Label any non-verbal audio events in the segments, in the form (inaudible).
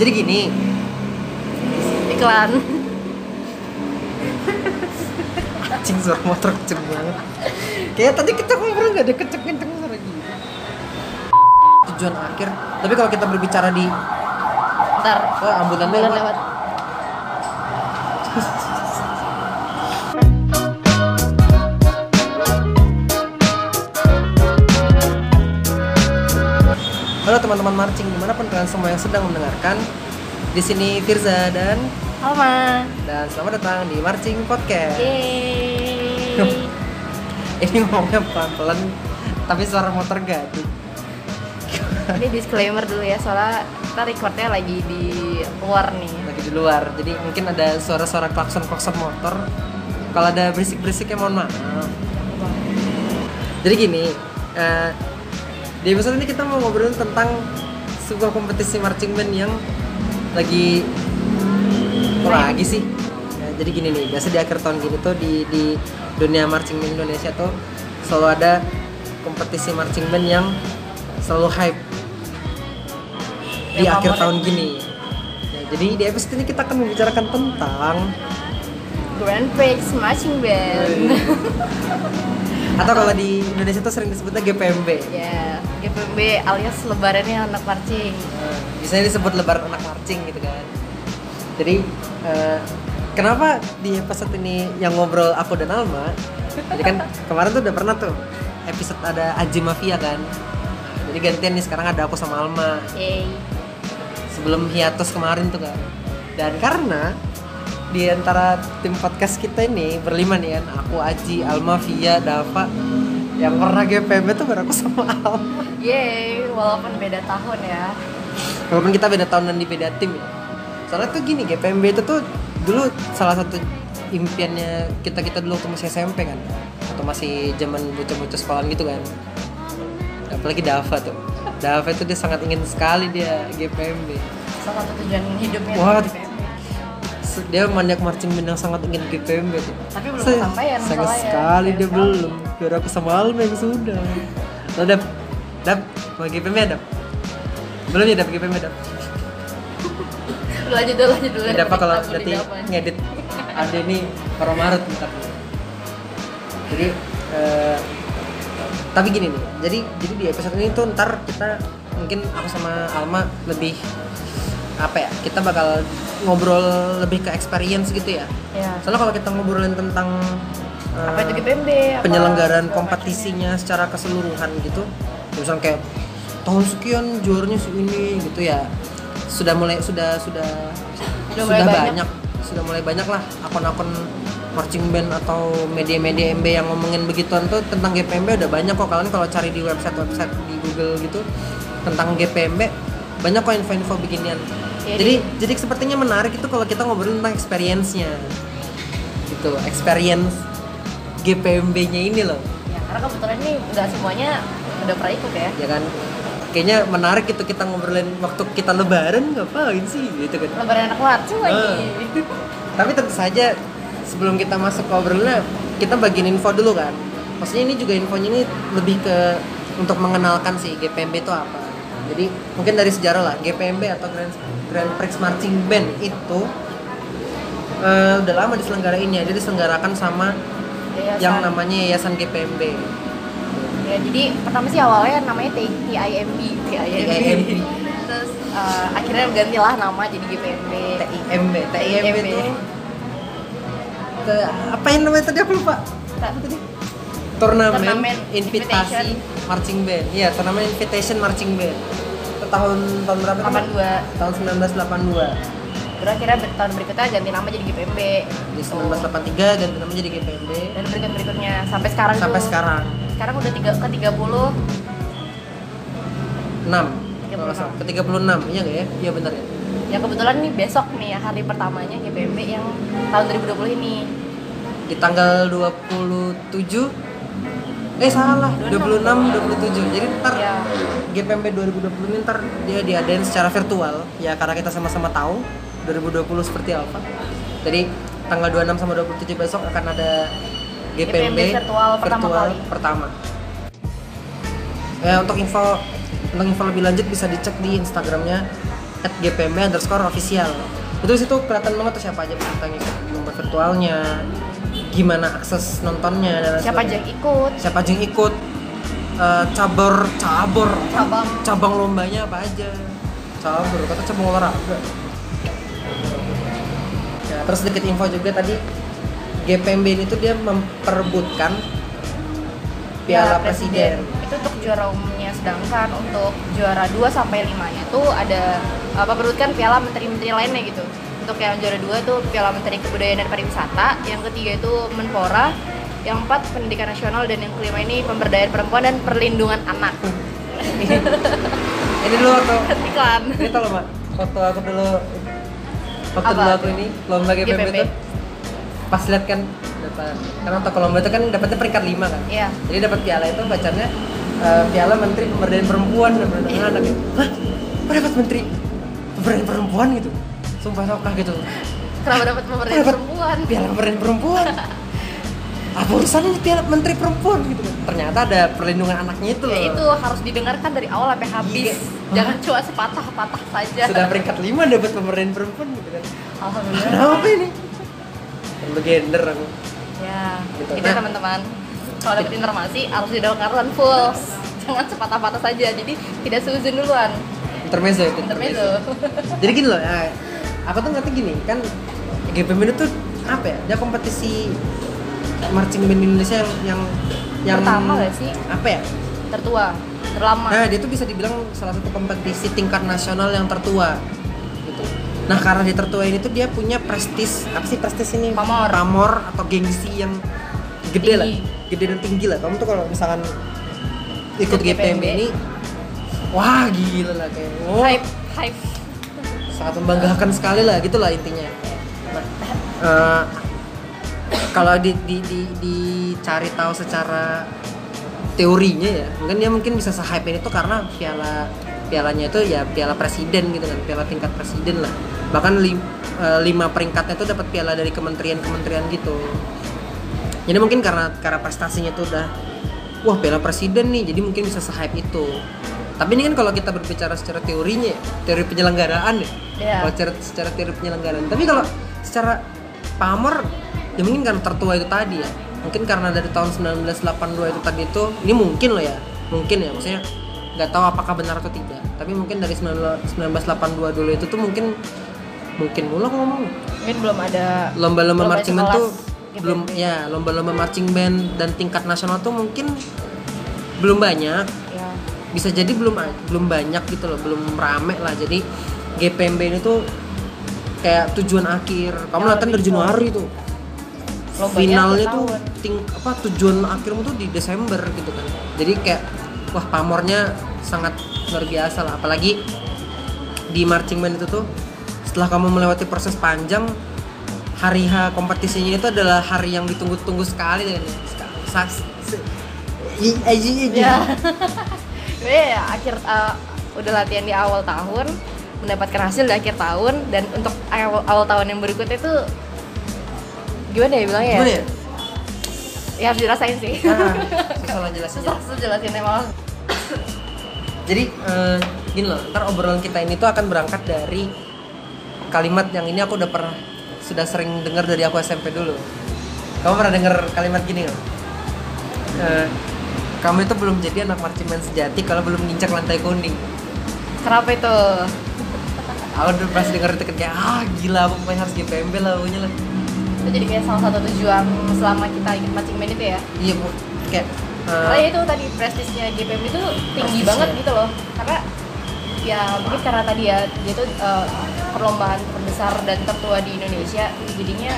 jadi gini. Iklan. Anjing suara motor kenceng banget. Kayak tadi kita ngobrol nggak ada kenceng kenceng suara gitu tujuan akhir. Tapi kalau kita berbicara di ntar. Oh, ambulan bulan lewat. lewat halo teman-teman marching di mana pun kalian semua yang sedang mendengarkan di sini Firza dan Alma. Dan selamat datang di marching podcast. Yeay. (laughs) Ini ngomongnya pelan-pelan tapi suara motor gaduh. Ini disclaimer dulu ya soalnya kita recordnya lagi di luar nih. Lagi di luar jadi mungkin ada suara-suara klakson klakson motor. Kalau ada berisik-berisiknya mohon maaf. Jadi gini eh, di episode ini kita mau ngobrolin tentang sebuah kompetisi marching band yang lagi kok lagi sih. Ya, jadi gini nih biasa di akhir tahun gini tuh di di dunia marching band Indonesia tuh selalu ada kompetisi marching band yang selalu hype di akhir tahun gini. Ya, jadi di episode ini kita akan membicarakan tentang Grand Prix Marching Band atau kalau di Indonesia tuh sering disebutnya GPMB ya GPMB alias lebarannya anak marching. Eh, biasanya disebut lebaran anak marching gitu kan. Jadi eh, kenapa di episode ini yang ngobrol aku dan Alma jadi kan (laughs) kemarin tuh udah pernah tuh episode ada Aji Mafia kan. Jadi gantian nih sekarang ada aku sama Alma. Yeay sebelum hiatus kemarin tuh kan. Dan karena di antara tim podcast kita ini berlima nih kan aku Aji Alma Via Dava. Yang pernah GPMB tuh baru aku sama Alma. Yeay walaupun beda tahun ya. Walaupun kita beda tahun dan di beda tim ya. Soalnya tuh gini GPMB itu tuh dulu salah satu impiannya kita kita dulu waktu masih SMP kan. Atau masih zaman bocah-bocah sekolahan gitu kan. Apalagi Dava tuh. Dava itu dia sangat ingin sekali dia GPMB salah satu tujuan hidupnya Wah. GPMB. Dia maniak marching band yang sangat ingin GPMB tuh tapi belum Se- kesampaian sayang sekali Sayang dia sekali. belum. Biar aku sama Alma yang sudah. Lo dap dap mau GPMB dap? Belum ya dap GPMB dap? Lu lanjut dulu lanjut dulu. Apa kalau nanti ngedit ada ini Maret Maret ntar. Jadi eh, tapi gini nih. Jadi jadi di episode ini tuh ntar kita mungkin aku sama Alma lebih apa ya? Kita bakal ngobrol lebih ke experience gitu ya. ya Soalnya kalau kita ngobrolin tentang eh, apa itu GPMB apa penyelenggaraan segala kompetisinya secara keseluruhan gitu misalnya kayak tahun sekian juaranya si ini gitu ya sudah mulai sudah sudah Sudah mulai banyak. sudah mulai banyak lah akun-akun marching band atau media-media MB yang ngomongin begituan tuh tentang GPMB udah banyak kok kalian kalau cari di website-website di Google gitu tentang GPMB banyak kok info-info beginian Jadi- jadi jadi sepertinya menarik itu kalau kita ngobrolin tentang experience-nya. Gitu experience GPMB-nya ini loh. Ya karena kebetulan ini nggak semuanya udah pernah ikut ya. Ya kan? Kayaknya menarik itu kita ngobrolin waktu kita lebaran ngapain sih? Gitu kan. Lebaran anak marching lagi Ah. tapi tentu saja sebelum kita masuk ke obrolannya kita bagiin info dulu kan. Maksudnya ini juga infonya ini lebih ke untuk mengenalkan sih GPMB itu apa jadi mungkin dari sejarah lah GPMB atau Grand, Grand Prix Marching Band itu eh, udah lama diselenggarainnya. Dia diselenggarakan sama Yayasan. yang namanya Yayasan GPMB ya jadi pertama sih awalnya namanya TIMB TIMB terus eh, akhirnya gantilah nama jadi GPMB TIMB TIMB itu ke apa yang namanya tadi aku lupa? Tadi turnamen, Turnamen invitasi invitation. marching band. Iya turnamen invitation marching band. Itu tahun tahun berapa tuh, Mbak? 82 tahun 1982 terus akhirnya ber- tahun berikutnya ganti nama jadi GPMB di 1983 ganti nama jadi GPMB dan berikut berikutnya sampai sekarang sampai tuh. sekarang. Sekarang udah tiga ke 30 6 36. kalau nggak salah. ke 36 iya nggak ya? Iya benar ya. Ya kebetulan nih besok nih ya hari pertamanya GPMB yang tahun 2020 ini. Di tanggal 27 eh salah. 26 27 jadi ntar ya GPMB 2020 ini ntar dia diadain secara virtual. Ya karena kita sama-sama tahu 2020 seperti apa. Jadi tanggal 26 sama 27 besok akan ada GPMB, GPMB virtual pertama pertama. ya untuk info untuk info lebih lanjut bisa dicek di Instagramnya at gpmb underscore official. Itu situ kelihatan banget tuh siapa aja peserta yang ikut nomor virtualnya gimana akses nontonnya dan siapa aja yang ikut. Siapa aja yang ikut. Eh, cabur cabur Cabang. cabang lombanya apa aja. Cabur kata cabang olahraga. Ya terus sedikit info juga tadi. GPMB ini tuh dia memperebutkan Piala Presiden. itu untuk juara umumnya sedangkan untuk juara 2 sampai 5 nya tuh ada apa perutkan piala menteri-menteri lainnya gitu untuk yang juara 2 tuh piala menteri kebudayaan dan pariwisata yang ketiga itu menpora yang empat pendidikan nasional dan yang kelima ini pemberdayaan perempuan dan perlindungan anak. Ini dulu waktu iklan ini tau loh mbak foto aku dulu waktu Apa? dulu aku ini lomba GPMB GPMB. tuh. Pas lihat kan dapat karena waktu lomba itu kan dapatnya peringkat 5 kan. Iya. jadi dapat piala itu bacanya eh, piala menteri pemberdayaan perempuan dan perlindungan anak hah? Kok dapat menteri pemberdayaan perempuan gitu sumpah sokah gitu. Kenapa dapat Dapat perempuan? Piala pemberdayaan perempuan. (laughs) Apa urusannya ini piala menteri perempuan gitu? Ternyata ada perlindungan anaknya itu loh. Ya itu harus didengarkan dari awal sampai habis. Iya. jangan cuma sepatah-patah saja. Sudah peringkat 5 dapat pemberdayaan perempuan gitu kan. Alhamdulillah. Kenapa ini? Gender aku. Ya Gitu. itu Nah. teman-teman kalau dapat informasi harus didengarkan full. Jangan sepatah-patah saja. Jadi tidak seuzon duluan. Intermezzo itu intermezzo. Jadi gini loh ya, aku tuh ngerti gini kan GPM itu tuh apa ya dia kompetisi marching band Indonesia yang yang yang Pertama gak sih? apa ya? Tertua terlama. Nah dia tuh bisa dibilang salah satu kompetisi tingkat nasional yang tertua gitu. Nah karena dia tertua ini tuh dia punya prestis apa sih prestis ini? Pamor. pamor atau gengsi yang gede lah Tinggi. gede dan tinggi lah. Kamu tuh kalau misalkan ikut GPM ini wah gila lah kayak oh, hype hype sangat membanggakan sekali lah gitulah intinya. Nah, eh, kalau di, di, di, dicari tahu secara teorinya ya mungkin dia mungkin bisa se-hype ini tuh karena piala pialanya itu ya piala presiden gitu kan piala tingkat presiden lah. Bahkan lim- eh, lima peringkatnya tuh dapat piala dari kementerian-kementerian gitu. Jadi mungkin karena karena prestasinya tuh udah wah piala presiden nih jadi mungkin bisa se-hype itu tapi ini kan kalau kita berbicara secara teorinya ya, teori penyelenggaraan ya. Iya. kalau secara, secara teori penyelenggaraan. Tapi kalau secara pamor ya mungkin karena tertua itu tadi ya. Mungkin karena dari tahun 1982 itu tadi itu ini mungkin loh ya. Mungkin ya maksudnya nggak tahu apakah benar atau tidak. Tapi mungkin dari 19 1982 dulu itu tuh mungkin mungkin mulu ngomong. Mungkin belum ada lomba-lomba Lomba marching band tuh gitu. belum ya lomba-lomba marching band dan tingkat nasional tuh mungkin belum banyak. ya bisa jadi belum belum banyak gitu loh belum rame lah. Jadi GPMB ini tuh kayak tujuan akhir. Kamu Ya, latihan dari Januari tuh. Lombanya finalnya tuh tahun. ting apa tujuan akhirmu tuh di Desember gitu kan. Jadi kayak wah pamornya sangat luar biasa lah. Apalagi di marching band itu tuh setelah kamu melewati proses panjang hari H kompetisinya itu adalah hari yang ditunggu-tunggu sekali kan ya. Sa- (laughs) ya ya akhir uh, udah latihan di awal tahun mendapatkan hasil di akhir tahun dan untuk awal, awal tahun yang berikutnya itu gimana ya bilangnya ya? gimana ya? Ya harus dirasain sih. Ah, (laughs) susah lah jelasin susah susah jelasin emang. Jadi eh, gini loh ntar obrolan kita ini tuh akan berangkat dari kalimat yang ini aku udah pernah sudah sering dengar dari aku SMP dulu. Kamu pernah dengar kalimat gini nggak? Eh, kamu itu belum jadi anak marching band sejati kalau belum nginjak lantai kuning. Kenapa itu? Aku udah pas denger itu kayak ah gila aku pokoknya harus GPMB lah pokoknya lah. Itu jadi kayak salah satu tujuan selama kita ikut matching band itu ya? Iya bu. Kayak eh, karena ya itu tadi prestisnya GPM itu tinggi Prestisnya. banget gitu loh. Karena ya mungkin karena tadi ya dia tuh eh, perlombaan terbesar dan tertua di Indonesia. Jadinya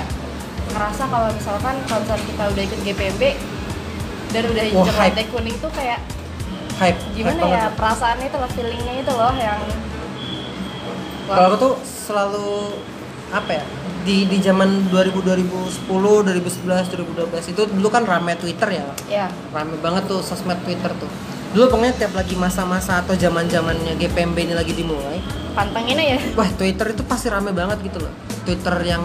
ngerasa kalau misalkan kalau misalnya kita udah ikut GPMB dan udah Wah, injek hype. kuning tuh kayak hype gimana hype ya banget. perasaannya itu loh feelingnya itu loh yang Kalau aku tuh selalu apa ya di di zaman 2000 2010 2011 2012 itu dulu kan rame Twitter ya. Ya rame banget tuh sosmed Twitter tuh. Dulu pokoknya tiap lagi masa-masa atau zaman zamannya GPMB ini lagi dimulai pantanginnya ya wah Twitter itu pasti rame banget gitu loh. Twitter yang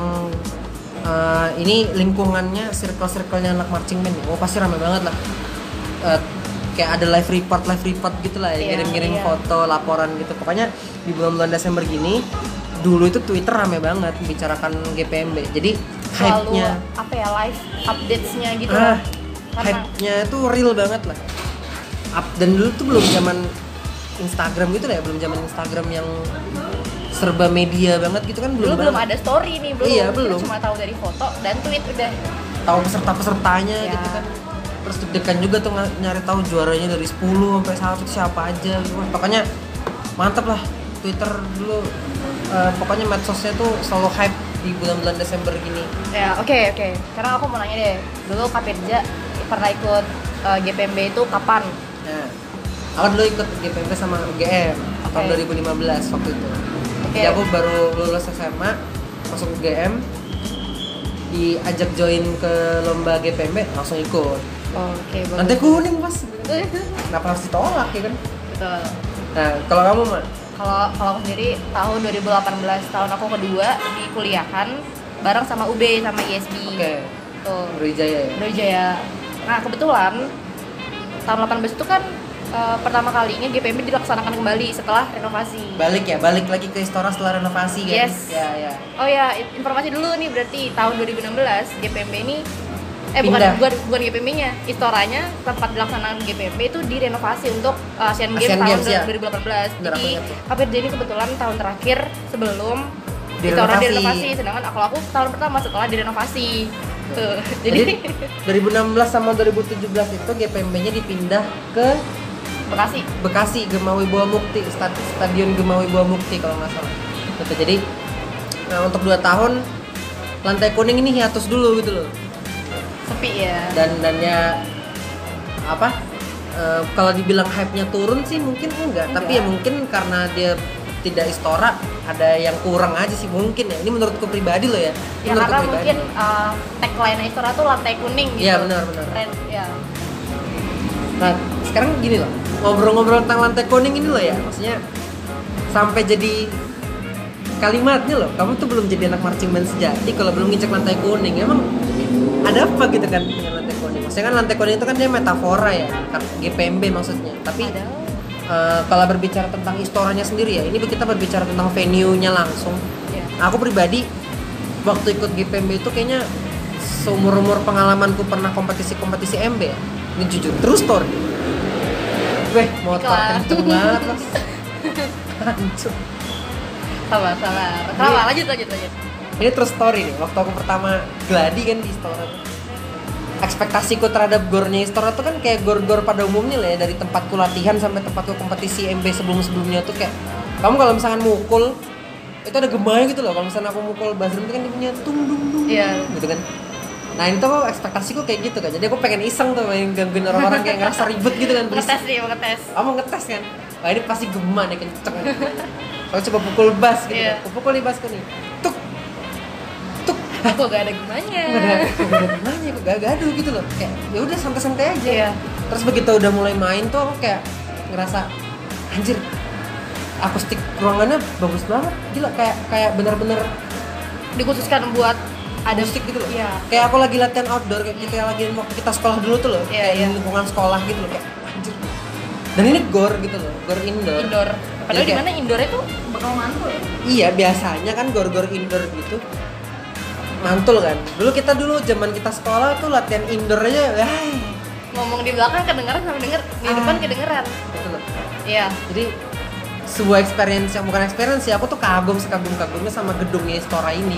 eh, ini lingkungannya circle-circlenya anak marching band ya. Oh pasti rame banget lah. Eh, kayak ada live report live report gitu lah ya Iya, ngirim-ngirim iya. foto laporan gitu. Pokoknya di bulan-bulan Desember gini dulu itu Twitter rame banget membicarakan GPMB jadi hype-nya. apa ya live updates-nya gitu ah, hype-nya itu real banget lah. Up, dan dulu tuh belum zaman Instagram gitu lah ya belum zaman Instagram yang serba media banget gitu kan belum dulu belum ada story nih belum Iya, Kita belum. cuma tahu dari foto dan tweet udah. Tahu peserta-pesertanya Ya. gitu kan. Terus deg-degan juga tuh nyari tahu juaranya dari 10 sampai 1 siapa aja gitu. Wah, pokoknya mantep lah Twitter dulu. Eh, pokoknya medsosnya tuh selalu hype di bulan-bulan Desember gini. Ya oke oke. Sekarang aku mau nanya deh. Dulu Kak Pirja pernah ikut eh, GPMB itu kapan? Nah aku dulu ikut GPMP sama UGM tahun Oke. 2015 waktu itu Oke. jadi aku baru lulus SMA masuk UGM diajak join ke lomba GPMB langsung ikut. Oke bagus nanti kuning pas (laughs) kenapa harus ditolak ya kan? Betul. Nah kalau kamu mah kalau kalau aku sendiri tahun 2018 tahun aku kedua di kuliahan bareng sama UB sama ISB oke. Tuh. Brawijaya ya? Brawijaya. Nah kebetulan tahun 18 itu kan eh, pertama kalinya GPMB dilaksanakan kembali setelah renovasi balik ya balik lagi ke Istora setelah renovasi kan Yes. ya ya Oh ya, in- informasi dulu nih berarti tahun 2016 GPMB ini eh bukan Pindah. bukan bukan GPMB-nya, istoranya tempat dilaksanakan GPMB itu direnovasi untuk uh, Asian Games Asian tahun Games, ya. 2018. Benar, Jadi aku. KPRJ ini kebetulan tahun terakhir sebelum Istora Direnovasi. direnovasi, sedangkan kalau aku tahun pertama setelah direnovasi. Tuh. (laughs) Jadi, Jadi 2016 sama 2017 itu GPMB-nya dipindah ke Bekasi. Bekasi Gemawi Buah Mukti Stad- Stadion Gemawi Buah Mukti kalau nggak salah gitu jadi nah untuk dua tahun lantai kuning ini hiatus dulu gitu loh Sepi ya. dan dan ya apa eh, kalau dibilang hype-nya turun sih mungkin enggak, tapi ya Enggak. mungkin karena dia tidak istora ada yang kurang aja sih mungkin ya ini menurutku pribadi loh ya Ya menurutku karena pribadi. mungkin uh, tagline Istora tuh lantai kuning gitu. Iya, benar, benar. Red, ya. Nah, sekarang gini loh, ngobrol-ngobrol tentang lantai kuning ini loh ya, maksudnya sampai jadi kalimatnya loh, kamu tuh belum jadi anak marching band sejati kalau belum nginjek lantai kuning. Emang ada apa gitu kan dengan lantai kuning? Maksudnya kan lantai kuning itu kan dia metafora ya, kan GPMB maksudnya. Tapi Ada. eh, kalau berbicara tentang istoranya sendiri ya, ini kita berbicara tentang venue-nya langsung. Ya. Aku pribadi waktu ikut GPMB itu kayaknya seumur umur pengalamanku pernah kompetisi-kompetisi MB ya. Ini jujur, true story. Weh, motor kenceng banget mas. (laughs) Hancur. Sabar, sabar. Sabar, lanjut, lanjut, lanjut. Ini true story nih. Waktu aku pertama gladi kan di tuh. Ekspektasiku terhadap gornya Istora tuh kan kayak gor-gor pada umumnya lah ya dari tempatku latihan sampai tempatku kompetisi MB sebelum-sebelumnya tuh kayak kamu kalau misalkan mukul itu ada gemanya gitu loh kalau misalnya aku mukul buzzer itu kan dia punya tung dung dung Iya. gitu kan nah itu kok ekspektasiku kayak gitu kan jadi aku pengen iseng tuh main gangguin orang-orang kayak ngerasa ribet gitu kan berisik. Ngetes nih, mau ngetes. kamu ngetes kan wah ini pasti gema nih kenceng aku coba pukul bass gitu Iya. kan. aku pukul nih bassku nih tuk tuk Kok gak ada gimanya? nggak ada nggak ada gimana kok gak gaduh gitu loh kayak ya udah santai-santai aja Iya. terus begitu udah mulai main tuh aku kayak ngerasa anjir akustik ruangannya bagus banget gila kayak kayak bener-bener Dikhususkan buat ada akustik gitu loh Iya. kayak aku lagi latihan outdoor kayak kita lagi waktu kita sekolah dulu tuh loh Iya, kayak di lingkungan sekolah gitu loh kayak anjir dan ini gor gitu loh gor indoor indoor. Padahal di mana indoor itu bakal mantul. Iya biasanya kan gor-gor indoor gitu mantul kan. Dulu kita dulu zaman kita sekolah tuh latihan indoor aja, wah, Ngomong di belakang kedengeran sama denger, di Ah. depan kedengeran. gitu loh. Iya. Jadi sebuah experience yang bukan experience sih, aku tuh kagum sekagum kagumnya sama gedungnya Istora ini.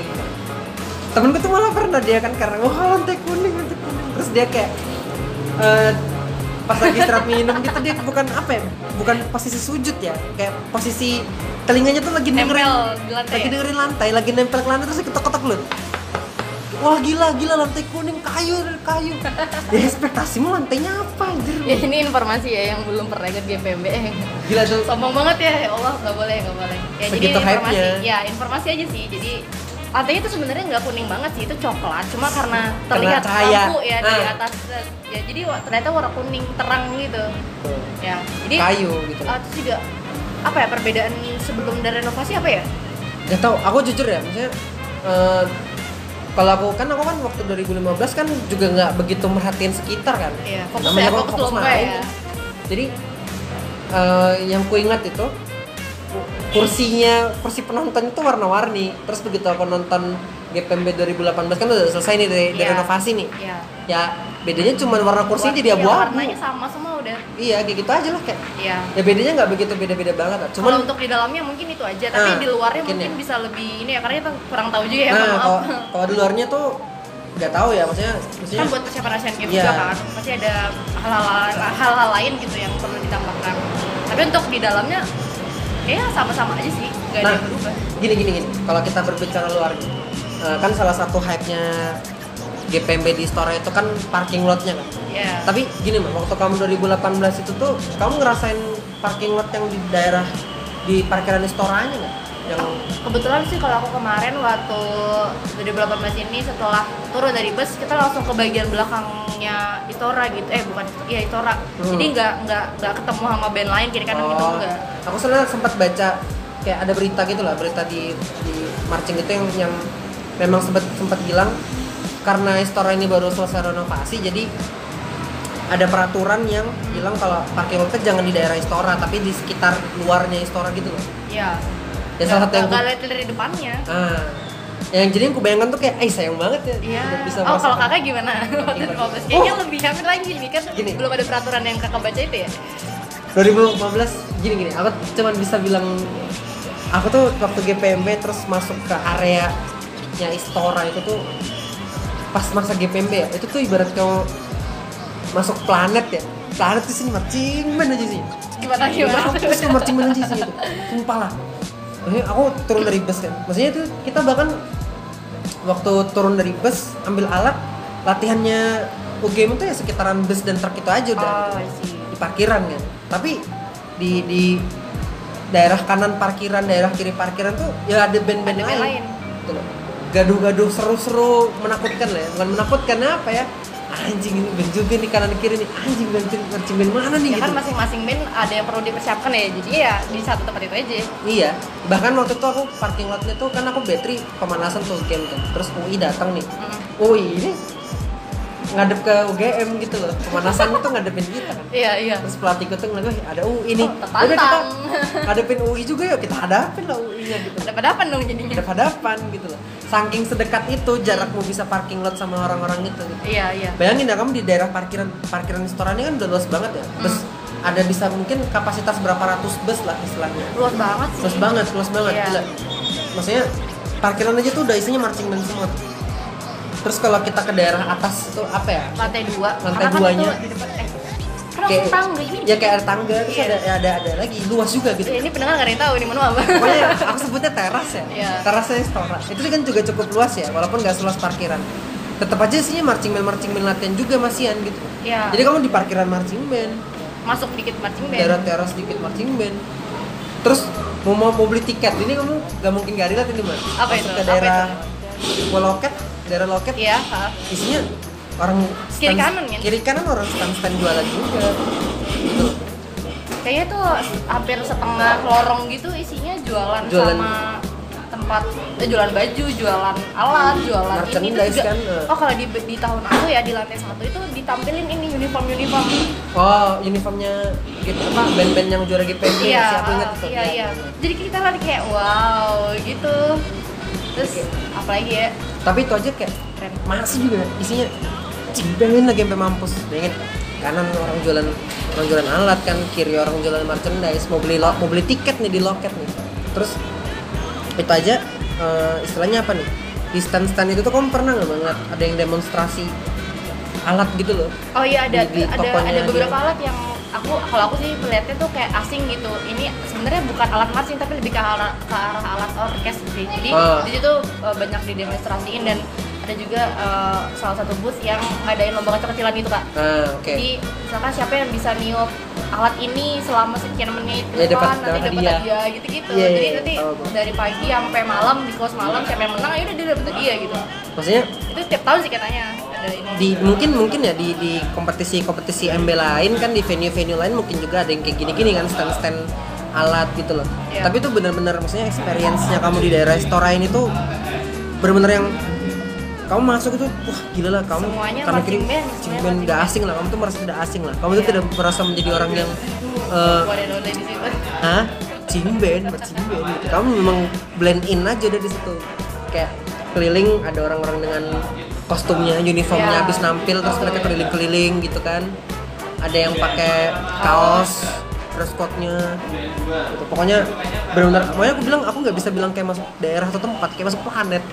Temenku tuh malah pernah dia kan karena wah lantai kuning lantai kuning terus dia kayak eh, pas lagi istirahat minum gitu dia bukan apa ya bukan posisi sujud ya kayak posisi telinganya tuh lagi dengerin Nempel di lantai. lagi dengerin lantai lagi nempel ke lantai terus ketok-ketok lu wah gila gila lantai kuning kayu kayu ya ekspektasimu lantainya apa anjir Ya ini informasi ya yang belum pernah ikut GPMB. Eh, gila tuh Sombong banget ya, ya Allah nggak boleh nggak boleh. Ya jadi Segitu informasi, hype-nya. ya informasi aja sih. Jadi lantainya itu sebenarnya nggak kuning banget sih, itu coklat. Cuma karena terlihat lampu ya Ah. atas. Ya jadi ternyata warna kuning terang gitu. Tuh, Ya jadi kayu gitu uh, terus juga apa ya perbedaan sebelum dan renovasi apa ya? Gak tau, aku jujur ya, maksudnya eh, kalau aku kan aku kan waktu 2015 kan juga nggak begitu merhatiin sekitar kan. Iya, fokus Namanya ya, fokus fokus lomba ya. jadi eh, yang ku ingat itu kursinya kursi penonton itu warna-warni terus begitu aku nonton GPMB 2018 kan udah selesai nih dari, dari Iya. renovasi nih Iya. ya bedanya cuma warna kursinya jadi Iya, abu-abu warnanya sama semua udah iya kayak gitu aja lah kayak iya ya bedanya nggak begitu beda-beda banget. Cuman cuman untuk di dalamnya mungkin itu aja, tapi Ah, di luarnya mungkin mungkin ya. bisa lebih ini ya karena kita kurang tahu juga ya. nah kalau kalau di luarnya tuh nggak tahu ya maksudnya maksudnya kan buat persiapan Asian Games Iya. juga kan, pasti ada hal-hal hal-hal lain gitu yang perlu ditambahkan. Tapi untuk di dalamnya kayaknya sama-sama aja sih, nggak ada Nah. yang berubah. gini gini gini kalau kita berbicara luar eh, kan salah satu hype nya GPMB di store itu kan parking lotnya kan Ya. tapi gini mbak waktu kamu 2018 itu tuh kamu ngerasain parking lot yang di daerah di parkiran Istoranya nggak yang Kebetulan sih kalau aku kemarin waktu 2018 ini setelah turun dari bus kita langsung ke bagian belakangnya Istora gitu. Eh bukan, iya Istora. Hmm. Jadi nggak nggak nggak ketemu sama band lain kiri kanan gitu Oh, enggak. aku sebenarnya sempat baca kayak ada berita gitu lah berita di di marching itu yang yang memang sempat sempat bilang karena Istora ini baru selesai renovasi jadi ada peraturan yang bilang kalau parking lotnya jangan di daerah Istora tapi di sekitar luarnya Istora gitu loh. Iya. Ya salah satu yang ku- lihat dari depannya. Ah, yang jadi yang kubayangkan tuh kayak, eh sayang banget ya Iya. bisa oh masuk." kalau kakak gimana? Waktu Gimana? 15 kayaknya Oh. lebih hamil lagi nih kan Gini. belum ada peraturan yang kakak baca itu ya. 2015 gini gini, aku cuman bisa bilang aku tuh waktu GPMB terus masuk ke area nya Istora itu tuh pas masa GPMB ya, itu tuh ibarat kamu masuk planet ya. Planet di sini marching band aja sih. Gimana gimana? Terus band aja sih itu. Sumpah lah. Maksudnya aku turun dari bus kan. Maksudnya itu kita bahkan waktu turun dari bus ambil alat latihannya UGM itu ya sekitaran bus dan truk itu aja udah Oh, di parkiran kan tapi di di daerah kanan parkiran daerah kiri parkiran tuh ya ada band-band yang lain, lain. Gitu loh. gaduh-gaduh seru-seru menakutkan lah ya bukan menakutkan apa ya anjing ini band juga nih kanan kiri nih anjing band marching band mana nih Ya gitu kan masing-masing band ada yang perlu dipersiapkan ya. Jadi ya di satu tempat itu aja. iya bahkan waktu itu aku parking lotnya tuh kan aku battery pemanasan tuh game kan terus UI datang nih Mm. UI ini ngadep ke UGM gitu loh pemanasan itu ngadepin kita kan Iya, iya. terus pelatihku tuh ngeliat "Wih, ada UI nih Oh. Udah kita hadapin UI juga yuk kita hadapin lah UI nya gitu Dapat apa dong jadinya? hadap hadapan gitu loh saking sedekat itu jarakmu bisa parking lot sama orang-orang itu gitu. Iya, iya. bayangin ya kamu di daerah parkiran parkiran restoran ini kan udah luas banget ya terus ada bisa mungkin kapasitas berapa ratus bus lah istilahnya Luas banget sih. luas banget luas banget Iya. gila maksudnya parkiran aja tuh udah isinya marching band semua terus kalau kita ke daerah atas itu apa ya Lantai dua. Lantai Karena kan duanya. itu Kan langsung tangga ini. ya kayak ada tangga terus Iya. ada ya ada ada lagi luas juga gitu Ya, ini pendengar nggak ada yang tahu ini mana apa. (laughs) pokoknya aku sebutnya teras ya Iya. terasnya Stora itu kan juga cukup luas ya walaupun nggak seluas parkiran tetap aja isinya marching band marching band latihan juga masihan gitu Iya. jadi kamu di parkiran marching band Masuk dikit marching band. daerah teras dikit marching band terus mau mau, mau beli tiket ini kamu nggak mungkin gak relate ini mas Apa Masuk itu? ke Apa daerah gua loket daerah loket Iya, ha. isinya orang Kiri stand- kanan, kan? kiri kanan orang stand stand jualan juga gitu Kayaknya tuh hampir setengah lorong gitu isinya jualan, Jualan. sama tempat eh, jualan baju, jualan alat, jualan ini juga. kan, eh. Oh kalau di di tahun aku ya di lantai satu itu ditampilin ini uniform uniform. oh uniformnya gitu apa band-band yang juara GPMB Iya, masih aku ingat tuh iya iya. Jadi kita lari kayak wow gitu. Terus apalagi ya tapi itu aja kayak keren. masih juga isinya cibengin lagi sampai mampus bayangin kanan orang jualan orang jualan alat kan kiri orang jualan merchandise mau beli lo, mau beli tiket nih di loket nih terus itu aja eh, istilahnya apa nih di stand stand itu tuh kamu pernah nggak banget ada yang demonstrasi alat gitu loh Oh iya ada Di- di ada ada beberapa dia. alat yang aku kalau aku sih melihatnya tuh kayak asing gitu. Ini sebenarnya bukan alat marching tapi lebih ke arah, ke arah alat orkes sih. Jadi Ah. di situ uh, banyak didemonstrasiin dan ada juga uh, salah satu booth yang ngadain lomba kecil-kecilan gitu kak. nah oke Jadi misalkan siapa yang bisa niup alat ini selama sekian menit Ya, ke dapat- depan nanti dapat hadiah. hadiah gitu-gitu. Iya, iya, Jadi iya, nanti tahu gua. dari pagi sampai malam di kelas malam siapa yang menang ya udah dia dapat hadiah gitu. maksudnya Itu tiap tahun sih katanya ada ini. di mungkin mungkin ya di di kompetisi kompetisi MB lain kan di venue venue lain mungkin juga ada yang kayak gini gini kan stand stand alat gitu loh Iya. tapi itu benar-benar maksudnya experience-nya kamu di daerah Stora ini tuh benar-benar yang kamu masuk itu wah gila lah kamu Semuanya karena marching kiri band, marching semuanya band marching gak band. asing lah kamu tuh merasa tidak asing lah kamu tuh Iya. tidak merasa menjadi orang yang eh, situ. Hah? Marching band gitu. Kamu memang blend in aja udah di situ. Kayak keliling ada orang-orang dengan kostumnya, uniformnya Ya. habis nampil terus mereka keliling-keliling gitu kan. Ada yang pakai kaos, dress code-nya. Gitu. Pokoknya benar-benar pokoknya aku bilang aku nggak bisa bilang kayak masuk daerah atau tempat, kayak masuk planet.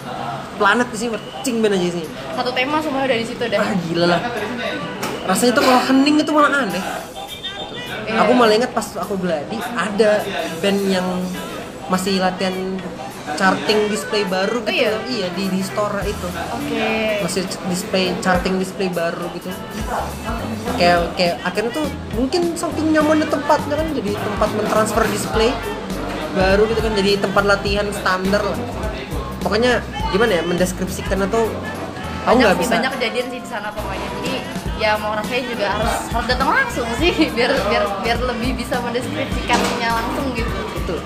Planet di sini marching band aja di sini. Satu tema semua udah di situ dah. Ah gila lah. Rasanya tuh kalau hening itu malah aneh. Iya. Aku malah ingat pas aku beladi ada band yang masih latihan charting display baru gitu. iya? Iya di di store itu. Oke. Masih display charting display baru gitu. Kayak kayak akhirnya tuh mungkin saking nyamannya tempatnya kan jadi tempat mentransfer display baru gitu kan jadi tempat latihan standar lah. Pokoknya gimana ya mendeskripsikannya tuh aku banyak nggak bisa. banyak kejadian sih di sana pokoknya jadi ya mau ngerasain juga harus harus datang langsung sih (laughs) biar biar biar lebih bisa mendeskripsikannya langsung gitu itu